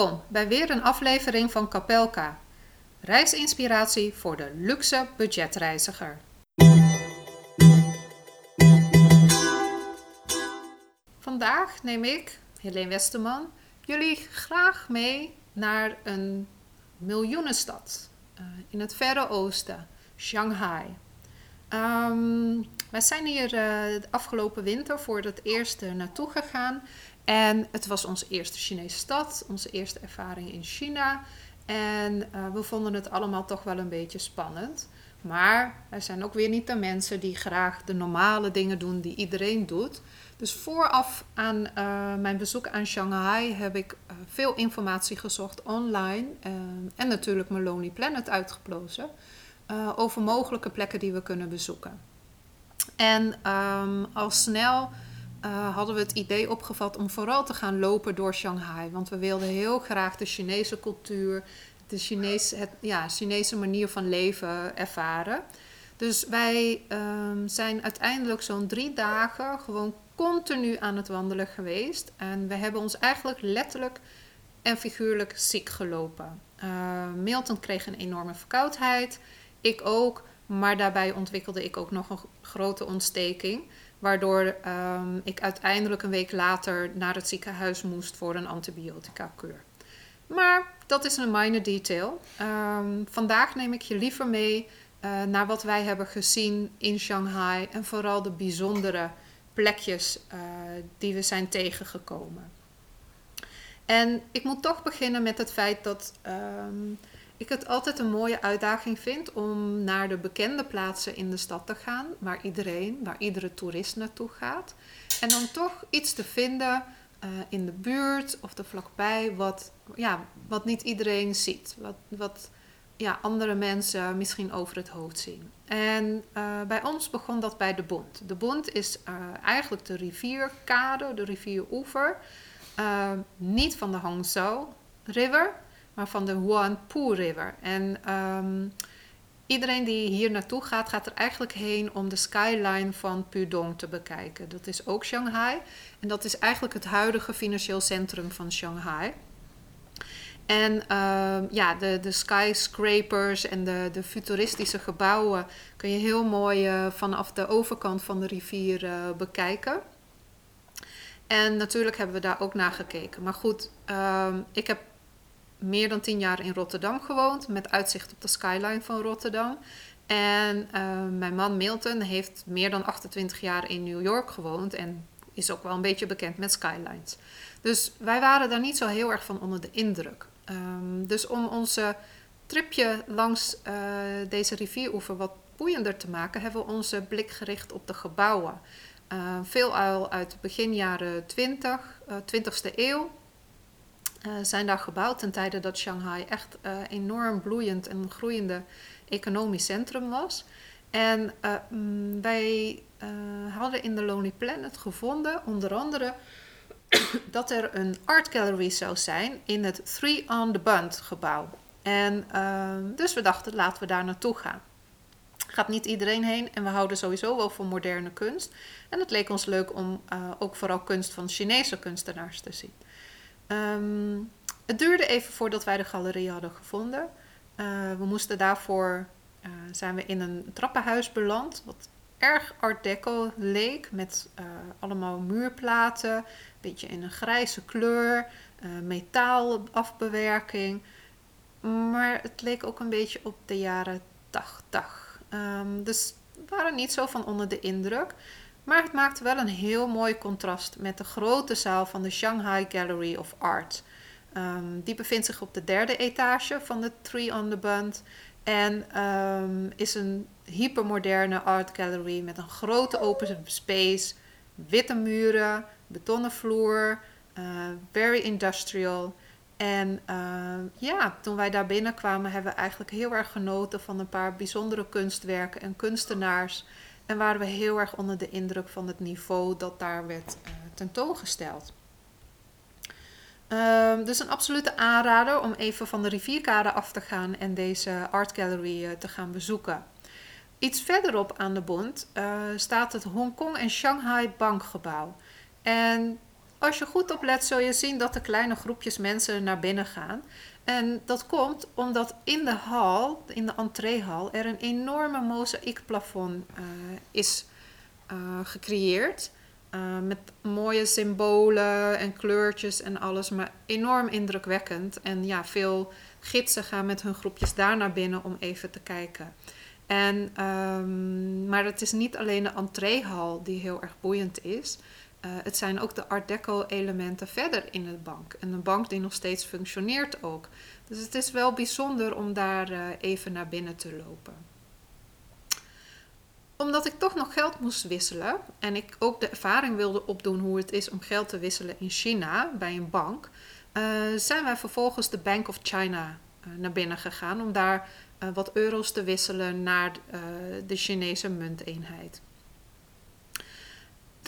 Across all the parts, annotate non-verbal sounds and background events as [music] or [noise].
Welkom bij weer een aflevering van Kapelka. Reisinspiratie voor de luxe budgetreiziger. Vandaag neem ik, Helene Westerman, jullie graag mee naar een miljoenenstad uh, in het Verre Oosten, Shanghai. Um, wij zijn hier uh, de afgelopen winter voor het eerst naartoe gegaan en het was onze eerste Chinese stad, onze eerste ervaring in China. En uh, we vonden het allemaal toch wel een beetje spannend. Maar wij zijn ook weer niet de mensen die graag de normale dingen doen die iedereen doet. Dus vooraf aan uh, mijn bezoek aan Shanghai heb ik uh, veel informatie gezocht online. en natuurlijk mijn Lonely Planet uitgeplozen. over mogelijke plekken die we kunnen bezoeken. En um, al snel uh, hadden we het idee opgevat om vooral te gaan lopen door Shanghai. Want we wilden heel graag de Chinese cultuur, de Chinese, ja, Chinese manier van leven ervaren. Dus wij um, zijn uiteindelijk zo'n drie dagen gewoon continu aan het wandelen geweest. En we hebben ons eigenlijk letterlijk en figuurlijk ziek gelopen. Uh, Milton kreeg een enorme verkoudheid. Ik ook. Maar daarbij ontwikkelde ik ook nog een grote ontsteking. Waardoor um, ik uiteindelijk een week later naar het ziekenhuis moest voor een antibiotica-kuur. Maar dat is een minor detail. Um, vandaag neem ik je liever mee uh, naar wat wij hebben gezien in Shanghai en vooral de bijzondere plekjes uh, die we zijn tegengekomen. En ik moet toch beginnen met het feit dat um, ik het altijd een mooie uitdaging vind om naar de bekende plaatsen in de stad te gaan, waar iedereen, waar iedere toerist naartoe gaat. En dan toch iets te vinden uh, in de buurt of er vlakbij, wat, ja, wat niet iedereen ziet. Wat, wat ja, andere mensen misschien over het hoofd zien. En uh, bij ons begon dat bij de Bond. De Bond is uh, eigenlijk de rivierkade, de rivieroever. niet van de Hangzhou River, van de Huangpu River. En um, iedereen die hier naartoe gaat, gaat er eigenlijk heen om de skyline van Pudong te bekijken. Dat is ook Shanghai. En dat is eigenlijk het huidige financieel centrum van Shanghai. En uh, ja, de, de skyscrapers en de, de futuristische gebouwen kun je heel mooi uh, vanaf de overkant van de rivier uh, bekijken. En natuurlijk hebben we daar ook naar gekeken. Maar goed, ehm, ik heb meer dan tien jaar in Rotterdam gewoond, met uitzicht op de skyline van Rotterdam. En uh, mijn man Milton heeft meer dan 28 jaar in New York gewoond en is ook wel een beetje bekend met skylines. Dus wij waren daar niet zo heel erg van onder de indruk. Um, dus om onze tripje langs uh, deze rivieroever wat boeiender te maken, hebben we onze blik gericht op de gebouwen. Uh, veel al uit begin jaren 20, 20ste eeuw. Uh, zijn daar gebouwd ten tijde dat Shanghai echt uh, enorm bloeiend en groeiende economisch centrum was. En uh, wij hadden in de Lonely Planet gevonden, onder andere, [coughs] dat er een art gallery zou zijn in het Three on the Bund gebouw. En dus we dachten, laten we daar naartoe gaan. Gaat niet iedereen heen en we houden sowieso wel van moderne kunst. En het leek ons leuk om ook vooral kunst van Chinese kunstenaars te zien. Um, het duurde even voordat wij de galerie hadden gevonden. Uh, we moesten daarvoor, uh, zijn we in een trappenhuis beland, wat erg art deco leek, met uh, allemaal muurplaten, een beetje in een grijze kleur, metaalafbewerking. Maar het leek ook een beetje op de jaren 80. Um, dus we waren niet zo van onder de indruk. Maar het maakte wel een heel mooi contrast met de grote zaal van de Shanghai Gallery of Art. Um, die bevindt zich op de derde etage van de Tree on the Bund. En um, is een hypermoderne art gallery met een grote open space, witte muren, betonnen vloer, uh, very industrial. En uh, ja, toen wij daar binnenkwamen, hebben we eigenlijk heel erg genoten van een paar bijzondere kunstwerken en kunstenaars. En waren we heel erg onder de indruk van het niveau dat daar werd uh, tentoongesteld. Um, dus een absolute aanrader om even van de rivierkade af te gaan en deze art gallery uh, te gaan bezoeken. Iets verderop aan de bond uh, staat het Hongkong en Shanghai Bankgebouw. En als je goed oplet, zul je zien dat er kleine groepjes mensen naar binnen gaan. En dat komt omdat in de hal, in de entreehal, er een enorme mozaïekplafond uh, is uh, gecreëerd. Uh, met mooie symbolen en kleurtjes en alles, maar enorm indrukwekkend. En ja, veel gidsen gaan met hun groepjes daar naar binnen om even te kijken. En, um, maar het is niet alleen de entreehal die heel erg boeiend is. Uh, het zijn ook de Art Deco elementen verder in de bank. En een bank die nog steeds functioneert ook. Dus het is wel bijzonder om daar uh, even naar binnen te lopen. Omdat ik toch nog geld moest wisselen en ik ook de ervaring wilde opdoen hoe het is om geld te wisselen in China bij een bank, uh, zijn wij vervolgens de Bank of China naar binnen gegaan om daar wat euro's te wisselen naar de Chinese munteenheid.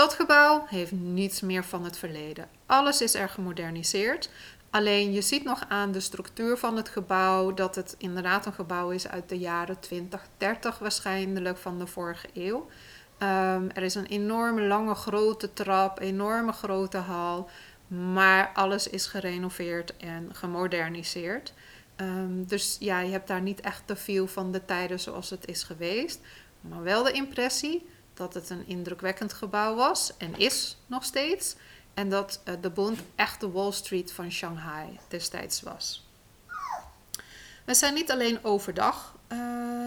Dat gebouw heeft niets meer van het verleden. Alles is er gemoderniseerd. Alleen je ziet nog aan de structuur van het gebouw dat het inderdaad een gebouw is uit de jaren 20, 30 waarschijnlijk van de vorige eeuw. Um, er is een enorme lange grote trap, enorme grote hal, maar alles is gerenoveerd en gemoderniseerd. Um, dus ja, je hebt daar niet echt te veel van de tijden zoals het is geweest, maar wel de impressie dat het een indrukwekkend gebouw was en is nog steeds. En dat uh, de Bond echt de Wall Street van Shanghai destijds was. We zijn niet alleen overdag uh,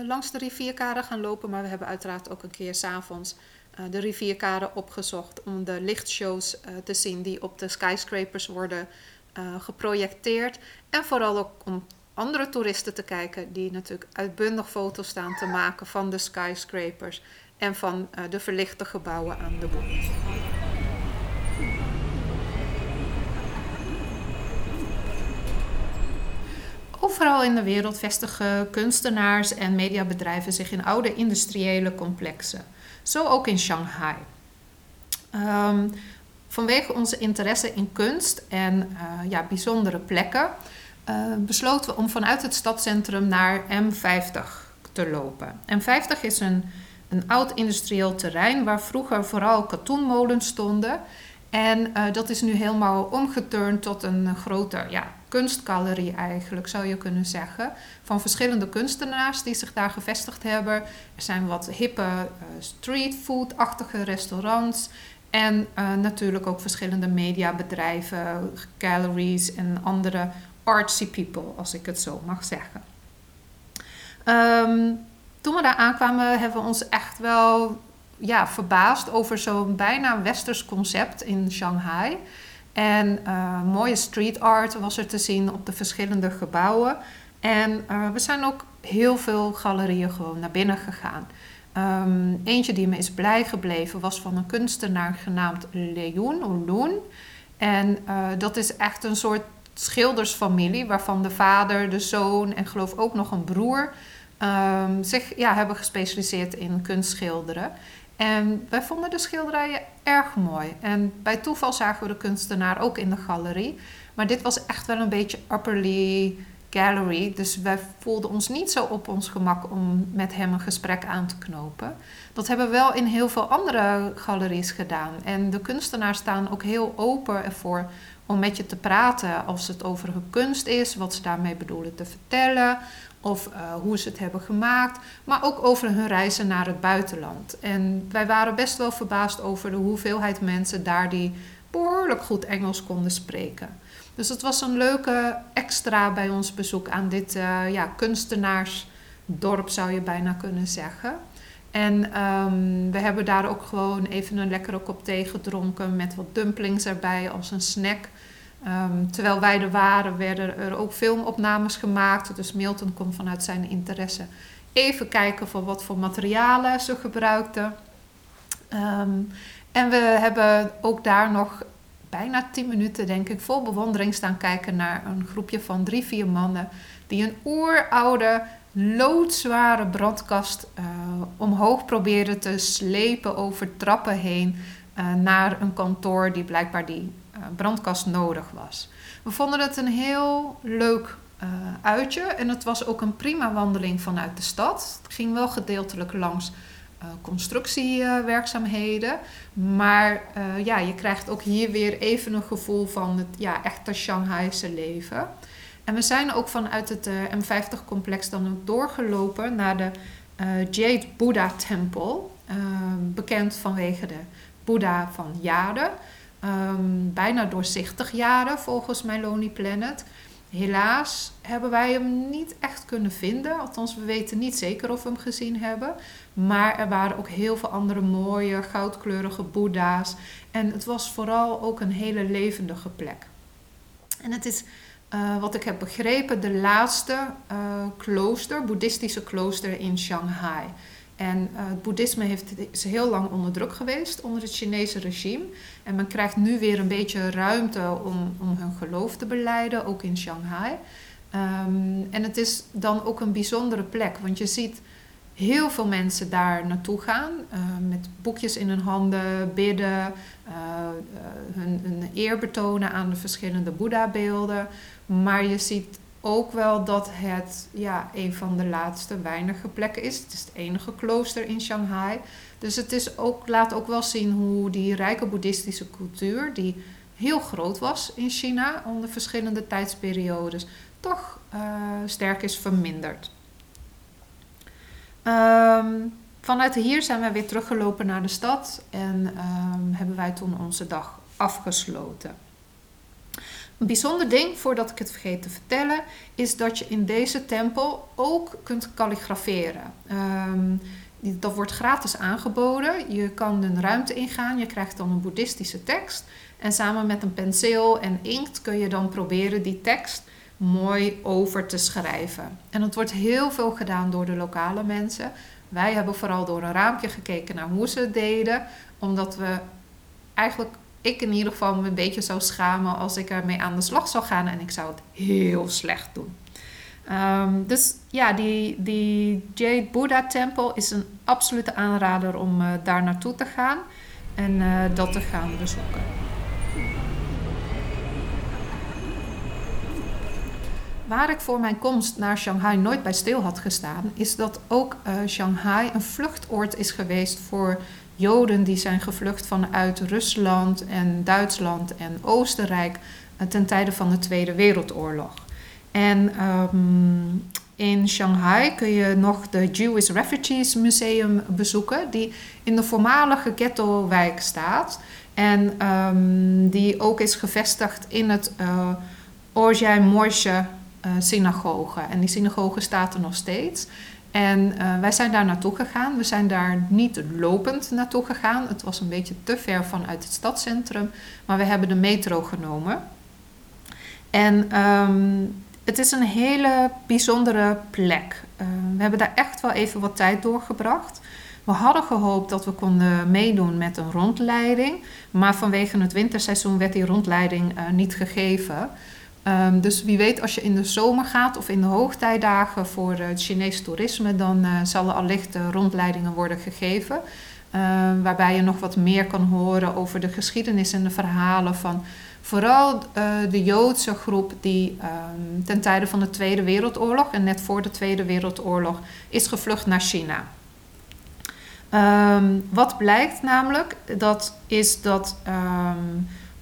langs de rivierkade gaan lopen, maar we hebben uiteraard ook een keer s'avonds uh, de rivierkade opgezocht om de lichtshows te zien die op de skyscrapers worden geprojecteerd. En vooral ook om andere toeristen te kijken die natuurlijk uitbundig foto's staan te maken van de skyscrapers en van uh, de verlichte gebouwen aan de boom. Overal in de wereld vestigen kunstenaars en mediabedrijven zich in oude industriële complexen. Zo ook in Shanghai. Um, vanwege onze interesse in kunst en uh, ja, bijzondere plekken uh, besloten we om vanuit het stadscentrum naar M50 te lopen. M50 is een een oud industrieel terrein waar vroeger vooral katoenmolens stonden. En uh, dat is nu helemaal omgeturnd tot een grote ja, kunstgalerie eigenlijk, zou je kunnen zeggen. Van verschillende kunstenaars die zich daar gevestigd hebben. Er zijn wat hippe uh, streetfood-achtige restaurants. En uh, natuurlijk ook verschillende mediabedrijven, galleries en andere artsy people, als ik het zo mag zeggen. Um, toen we daar aankwamen, hebben we ons echt wel ja, verbaasd over zo'n bijna westers concept in Shanghai. En uh, mooie street art was er te zien op de verschillende gebouwen. En uh, we zijn ook heel veel galerieën gewoon naar binnen gegaan. Um, eentje die me is blij gebleven was van een kunstenaar genaamd Leon Loon. En uh, dat is echt een soort schildersfamilie waarvan de vader, de zoon en geloof ook nog een broer um, zich ja, hebben gespecialiseerd in kunstschilderen. En wij vonden de schilderijen erg mooi. En bij toeval zagen we de kunstenaar ook in de galerie. Maar dit was echt wel een beetje upperly gallery. Dus wij voelden ons niet zo op ons gemak om met hem een gesprek aan te knopen. Dat hebben we wel in heel veel andere galeries gedaan. En de kunstenaars staan ook heel open ervoor om met je te praten als het over hun kunst is, wat ze daarmee bedoelen te vertellen, of uh, hoe ze het hebben gemaakt, maar ook over hun reizen naar het buitenland. En wij waren best wel verbaasd over de hoeveelheid mensen daar die behoorlijk goed Engels konden spreken. Dus het was een leuke extra bij ons bezoek aan dit uh, ja, kunstenaarsdorp, zou je bijna kunnen zeggen. En um, we hebben daar ook gewoon even een lekkere kop thee gedronken met wat dumplings erbij als een snack. Um, terwijl wij er waren, werden er ook filmopnames gemaakt. Dus Milton kon vanuit zijn interesse even kijken voor wat voor materialen ze gebruikten. Um, en we hebben ook daar nog bijna tien minuten, denk ik, vol bewondering staan kijken naar een groepje van drie, vier mannen die een oeroude, loodzware brandkast uh, omhoog probeerden te slepen over trappen heen uh, naar een kantoor die blijkbaar die brandkast nodig was. We vonden het een heel leuk uh, uitje en het was ook een prima wandeling vanuit de stad. Het ging wel gedeeltelijk langs constructiewerkzaamheden. maar ja, je krijgt ook hier weer even een gevoel van het ja, echte Shanghaise leven. En we zijn ook vanuit het M50-complex dan ook doorgelopen naar de Jade Buddha Tempel. bekend vanwege de Boeddha van Jade. Um, bijna doorzichtig jaren volgens My Lonely Planet. Helaas hebben wij hem niet echt kunnen vinden. Althans, we weten niet zeker of we hem gezien hebben. Maar er waren ook heel veel andere mooie, goudkleurige boeddha's. En het was vooral ook een hele levendige plek. En het is, uh, wat ik heb begrepen, de laatste uh, klooster, boeddhistische klooster in Shanghai. En uh, het boeddhisme heeft, is heel lang onder druk geweest onder het Chinese regime. En men krijgt nu weer een beetje ruimte om, om hun geloof te beleiden, ook in Shanghai. Um, en het is dan ook een bijzondere plek, want je ziet heel veel mensen daar naartoe gaan. Uh, met boekjes in hun handen, bidden, uh, hun, hun eer betonen aan de verschillende Boeddha-beelden. Maar je ziet ook wel dat het ja, een van de laatste weinige plekken is. Het is het enige klooster in Shanghai. Dus het is ook, laat ook wel zien hoe die rijke boeddhistische cultuur, die heel groot was in China onder verschillende tijdsperiodes, toch uh, sterk is verminderd. Um, vanuit hier zijn we weer teruggelopen naar de stad en um, hebben wij toen onze dag afgesloten. Een bijzonder ding, voordat ik het vergeet te vertellen, is dat je in deze tempel ook kunt kalligraferen. Um, dat wordt gratis aangeboden. Je kan een ruimte ingaan, je krijgt dan een boeddhistische tekst. En samen met een penseel en inkt kun je dan proberen die tekst mooi over te schrijven. En dat wordt heel veel gedaan door de lokale mensen. Wij hebben vooral door een raampje gekeken naar hoe ze het deden, omdat we eigenlijk ik in ieder geval me een beetje zou schamen als ik ermee aan de slag zou gaan en ik zou het heel slecht doen. Ehm, dus ja, die, die Jade Buddha Tempel is een absolute aanrader om uh, daar naartoe te gaan en uh, dat te gaan bezoeken. Waar ik voor mijn komst naar Shanghai nooit bij stil had gestaan, is dat ook uh, Shanghai een vluchtoord is geweest voor Joden die zijn gevlucht vanuit Rusland en Duitsland en Oostenrijk eh, ten tijde van de Tweede Wereldoorlog. En um, in Shanghai kun je nog de Jewish Refugees Museum bezoeken, die in de voormalige ghetto-wijk staat. En um, die ook is gevestigd in het uh, Orjai Morsche uh, synagoge. En die synagoge staat er nog steeds. En uh, wij zijn daar naartoe gegaan. We zijn daar niet lopend naartoe gegaan. Het was een beetje te ver vanuit het stadscentrum. Maar we hebben de metro genomen. En um, het is een hele bijzondere plek. Uh, we hebben daar echt wel even wat tijd doorgebracht. We hadden gehoopt dat we konden meedoen met een rondleiding. Maar vanwege het winterseizoen werd die rondleiding uh, niet gegeven. Um, dus wie weet, als je in de zomer gaat of in de hoogtijdagen voor het Chinees toerisme, dan uh, zal er allicht uh, rondleidingen worden gegeven. Uh, waarbij je nog wat meer kan horen over de geschiedenis en de verhalen van vooral eh, de Joodse groep die um, ten tijde van de Tweede Wereldoorlog en net voor de Tweede Wereldoorlog is gevlucht naar China. Wat blijkt namelijk, dat is dat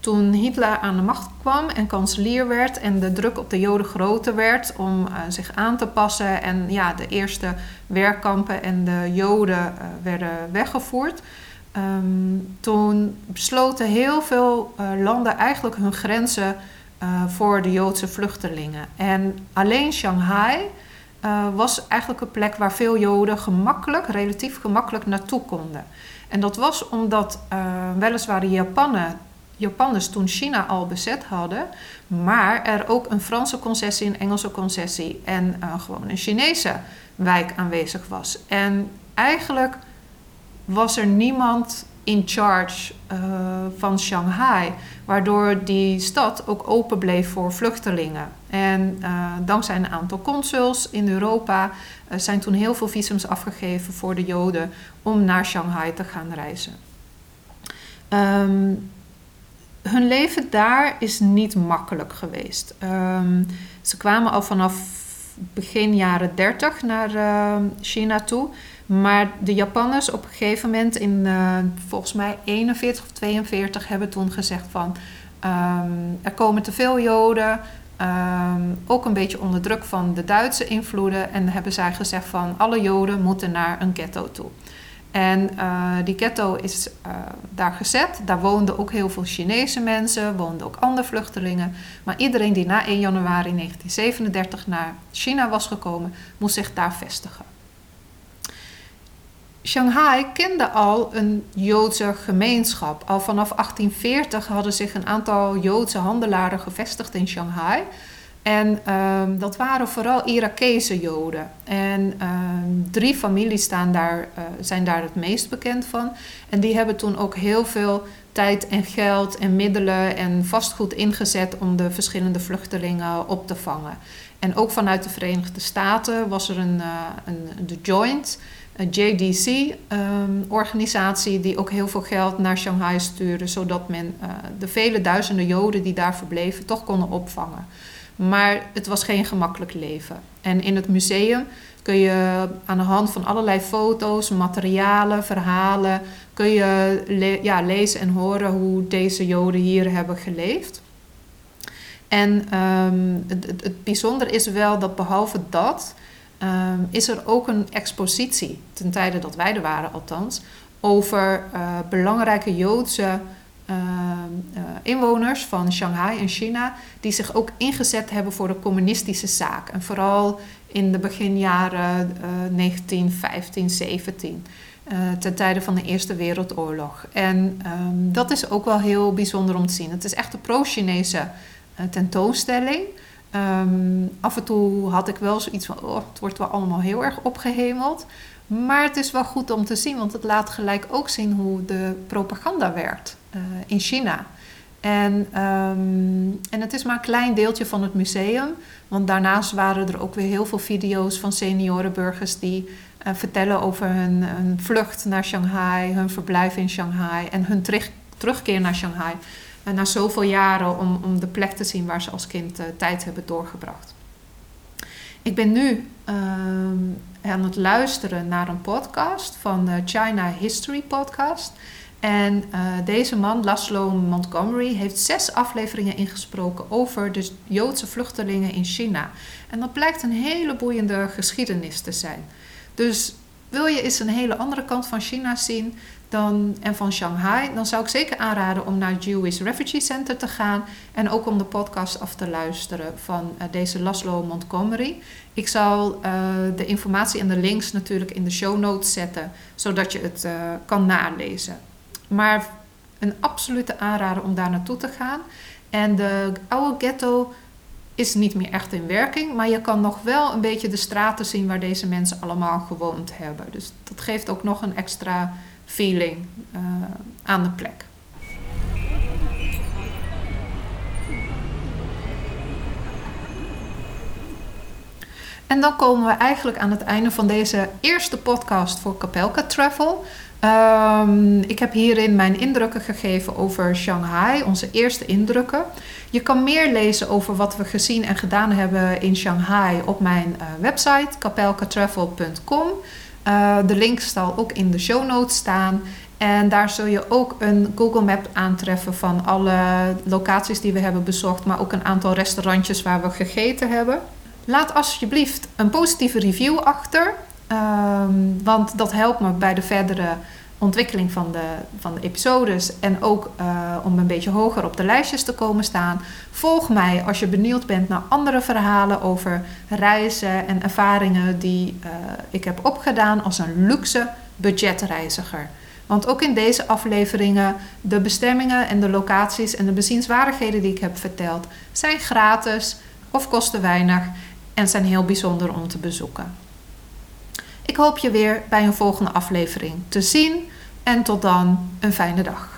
toen Hitler aan de macht kwam en kanselier werd en de druk op de Joden groter werd om uh, zich aan te passen en ja, de eerste werkkampen en de Joden uh, werden weggevoerd, um, toen besloten heel veel uh, landen eigenlijk hun grenzen voor de Joodse vluchtelingen. En alleen Shanghai was eigenlijk een plek waar veel Joden gemakkelijk, relatief gemakkelijk naartoe konden. En dat was omdat weliswaar de Japanen Japanners toen China al bezet hadden, maar er ook een Franse concessie, een Engelse concessie en uh, gewoon een Chinese wijk aanwezig was. En eigenlijk was er niemand in charge uh, van Shanghai, waardoor die stad ook open bleef voor vluchtelingen. En uh, dankzij een aantal consuls in Europa zijn toen heel veel visums afgegeven voor de Joden om naar Shanghai te gaan reizen. Um, hun leven daar is niet makkelijk geweest. Um, ze kwamen al vanaf begin jaren 30 naar uh, China toe. Maar de Japanners op een gegeven moment in uh, volgens mij 41 of 42 hebben toen gezegd van um, er komen te veel Joden. Ook een beetje onder druk van de Duitse invloeden. En hebben zij gezegd van alle Joden moeten naar een ghetto toe. En uh, die ghetto is uh, daar gezet. Daar woonden ook heel veel Chinese mensen, woonden ook andere vluchtelingen. Maar iedereen die na 1 januari 1937 naar China was gekomen, moest zich daar vestigen. Shanghai kende al een Joodse gemeenschap. Al vanaf 1840 hadden zich een aantal Joodse handelaren gevestigd in Shanghai. En um, dat waren vooral Irakese Joden. En um, drie families staan daar, uh, zijn daar het meest bekend van. En die hebben toen ook heel veel tijd en geld en middelen en vastgoed ingezet om de verschillende vluchtelingen op te vangen. En ook vanuit de Verenigde Staten was er een, uh, een de Joint, een JDC-organisatie, um, die ook heel veel geld naar Shanghai stuurde, zodat men uh, de vele duizenden Joden die daar verbleven toch konden opvangen. Maar het was geen gemakkelijk leven. En in het museum kun je aan de hand van allerlei foto's, materialen, verhalen, kun je ja, lezen en horen hoe deze Joden hier hebben geleefd. En um, het, het, bijzondere is wel dat behalve dat, um, is er ook een expositie, ten tijde dat wij er waren althans, over uh, belangrijke Joodse uh, uh, inwoners van Shanghai en China, die zich ook ingezet hebben voor de communistische zaak. En vooral in de beginjaren 1915, 17. ten tijde van de Eerste Wereldoorlog. En um, dat is ook wel heel bijzonder om te zien. Het is echt een pro-Chinese tentoonstelling. Um, af en toe had ik wel zoiets van, oh, het wordt wel allemaal heel erg opgehemeld. Maar het is wel goed om te zien, want het laat gelijk ook zien hoe de propaganda werkt uh, in China. En, um, en het is maar een klein deeltje van het museum, want daarnaast waren er ook weer heel veel video's van seniorenburgers die uh, vertellen over hun, vlucht naar Shanghai, hun verblijf in Shanghai en hun terug, terugkeer naar Shanghai. Na zoveel jaren om, om de plek te zien waar ze als kind tijd hebben doorgebracht. Ik ben nu aan het luisteren naar een podcast van de China History Podcast. En uh, deze man, Laszlo Montgomery, heeft zes afleveringen ingesproken over de Joodse vluchtelingen in China. En dat blijkt een hele boeiende geschiedenis te zijn. Dus wil je eens een hele andere kant van China zien dan, en van Shanghai, dan zou ik zeker aanraden om naar het Jewish Refugee Center te gaan en ook om de podcast af te luisteren van uh, deze Laszlo Montgomery. Ik zal uh, de informatie en de links natuurlijk in de show notes zetten, zodat je het kan nalezen. Maar een absolute aanrader om daar naartoe te gaan. En de oude ghetto is niet meer echt in werking, maar je kan nog wel een beetje de straten zien waar deze mensen allemaal gewoond hebben. Dus dat geeft ook nog een extra feeling uh, aan de plek. En dan komen we eigenlijk aan het einde van deze eerste podcast voor Capelka Travel. Um, ik heb hierin mijn indrukken gegeven over Shanghai, onze eerste indrukken. Je kan meer lezen over wat we gezien en gedaan hebben in Shanghai op mijn uh, website kapelkatravel.com. Uh, de link zal ook in de show notes staan. En daar zul je ook een Google Map aantreffen van alle locaties die we hebben bezocht, maar ook een aantal restaurantjes waar we gegeten hebben. Laat alsjeblieft een positieve review achter. Um, want dat helpt me bij de verdere ontwikkeling van de, van de episodes en ook uh, om een beetje hoger op de lijstjes te komen staan. Volg mij als je benieuwd bent naar andere verhalen over reizen en ervaringen die uh, ik heb opgedaan als een luxe budgetreiziger. Want ook in deze afleveringen, de bestemmingen en de locaties en de bezienswaardigheden die ik heb verteld, zijn gratis of kosten weinig en zijn heel bijzonder om te bezoeken. Ik hoop je weer bij een volgende aflevering te zien en tot dan een fijne dag.